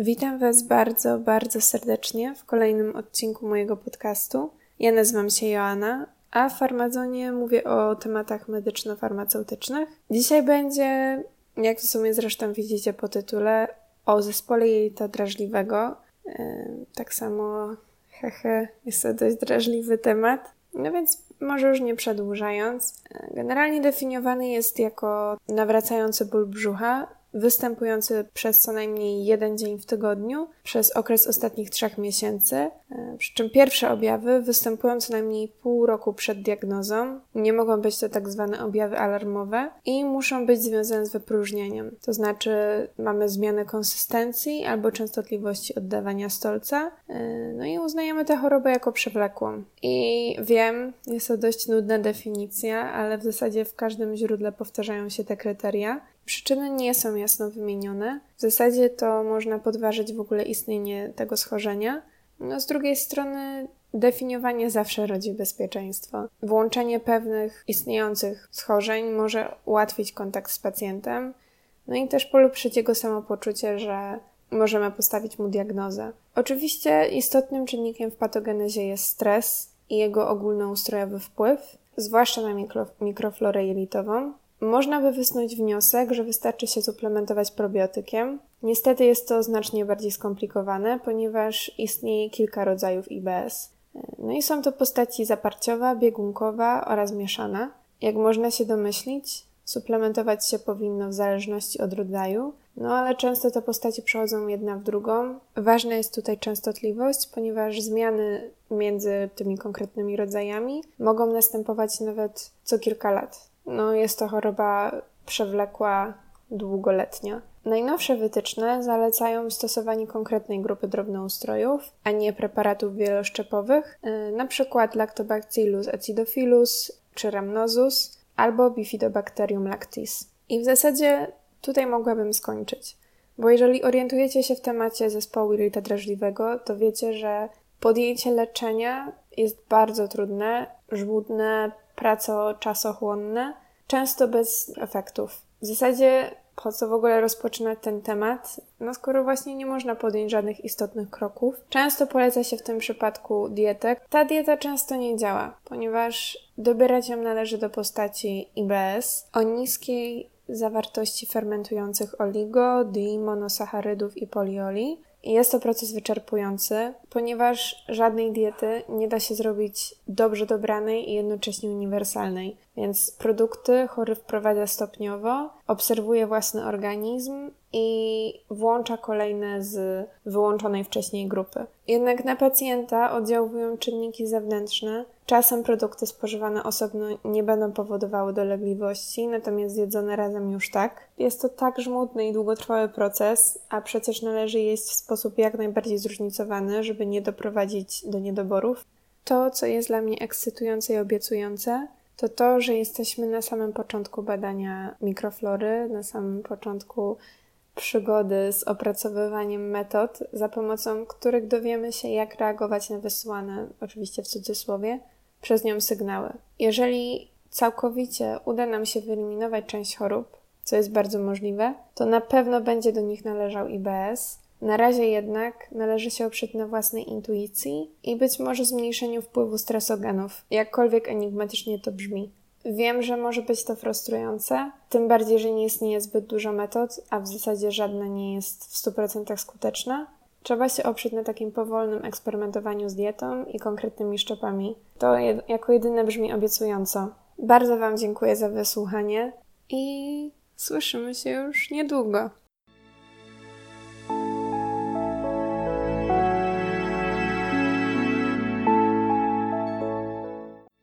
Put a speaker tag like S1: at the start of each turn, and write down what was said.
S1: Witam Was bardzo, bardzo serdecznie w kolejnym odcinku mojego podcastu. Ja nazywam się Joanna, a w Farmazonie mówię o tematach medyczno-farmaceutycznych. Dzisiaj będzie, jak w sumie zresztą widzicie po tytule, o zespole jelita drażliwego. Yy, tak samo, hehe, jest to dość drażliwy temat. No więc może już nie przedłużając, generalnie definiowany jest jako nawracający ból brzucha, występujący przez co najmniej jeden dzień w tygodniu przez okres ostatnich trzech miesięcy, e, przy czym pierwsze objawy występują co najmniej pół roku przed diagnozą, nie mogą być to tak zwane objawy alarmowe i muszą być związane z wypróżnieniem. To znaczy mamy zmianę konsystencji albo częstotliwości oddawania stolca, e, no i uznajemy tę chorobę jako przewlekłą. I wiem, jest to dość nudna definicja, ale w zasadzie w każdym źródle powtarzają się te kryteria. Przyczyny nie są jasno wymienione. W zasadzie to można podważyć w ogóle istnienie tego schorzenia. No, z drugiej strony, definiowanie zawsze rodzi bezpieczeństwo. Włączenie pewnych istniejących schorzeń może ułatwić kontakt z pacjentem, no i też polepszyć jego samopoczucie, że możemy postawić mu diagnozę. Oczywiście istotnym czynnikiem w patogenezie jest stres i jego ogólnoustrojowy wpływ, zwłaszcza na mikro, mikroflorę jelitową, można by wysnuć wniosek, że wystarczy się suplementować probiotykiem. Niestety jest to znacznie bardziej skomplikowane, ponieważ istnieje kilka rodzajów IBS. No i są to postaci zaparciowa, biegunkowa oraz mieszana. Jak można się domyślić, suplementować się powinno w zależności od rodzaju, no ale często te postaci przechodzą jedna w drugą. Ważna jest tutaj częstotliwość, ponieważ zmiany między tymi konkretnymi rodzajami mogą następować nawet co kilka lat. No, jest to choroba przewlekła, długoletnia. Najnowsze wytyczne zalecają stosowanie konkretnej grupy drobnoustrojów, a nie preparatów wieloszczepowych, y, np. Lactobacillus acidophilus czy Rhamnosus albo Bifidobacterium lactis. I w zasadzie tutaj mogłabym skończyć, bo jeżeli orientujecie się w temacie zespołu iryta drażliwego, to wiecie, że podjęcie leczenia jest bardzo trudne, żmudne, pracoczasochłonne, często bez efektów. W zasadzie po co w ogóle rozpoczynać ten temat, no skoro właśnie nie można podjąć żadnych istotnych kroków. Często poleca się w tym przypadku dietę. Ta dieta często nie działa, ponieważ dobierać ją należy do postaci IBS o niskiej zawartości fermentujących oligo, di, monosacharydów i polioli, jest to proces wyczerpujący, ponieważ żadnej diety nie da się zrobić dobrze dobranej i jednocześnie uniwersalnej. Więc produkty chory wprowadza stopniowo, obserwuje własny organizm i włącza kolejne z wyłączonej wcześniej grupy. Jednak na pacjenta oddziałują czynniki zewnętrzne. Czasem produkty spożywane osobno nie będą powodowały dolegliwości, natomiast jedzone razem już tak. Jest to tak żmudny i długotrwały proces, a przecież należy jeść w sposób jak najbardziej zróżnicowany, żeby nie doprowadzić do niedoborów. To, co jest dla mnie ekscytujące i obiecujące, to to, że jesteśmy na samym początku badania mikroflory, na samym początku przygody z opracowywaniem metod, za pomocą których dowiemy się, jak reagować na wysyłane, oczywiście w cudzysłowie, przez nią sygnały. Jeżeli całkowicie uda nam się wyeliminować część chorób, co jest bardzo możliwe, to na pewno będzie do nich należał IBS. Na razie jednak należy się oprzeć na własnej intuicji i być może zmniejszeniu wpływu stresogenów, jakkolwiek enigmatycznie to brzmi. Wiem, że może być to frustrujące, tym bardziej, że nie istnieje zbyt dużo metod, a w zasadzie żadna nie jest w 100% skuteczna. Trzeba się oprzeć na takim powolnym eksperymentowaniu z dietą i konkretnymi szczepami. To jako jedyne brzmi obiecująco. Bardzo Wam dziękuję za wysłuchanie i słyszymy się już niedługo.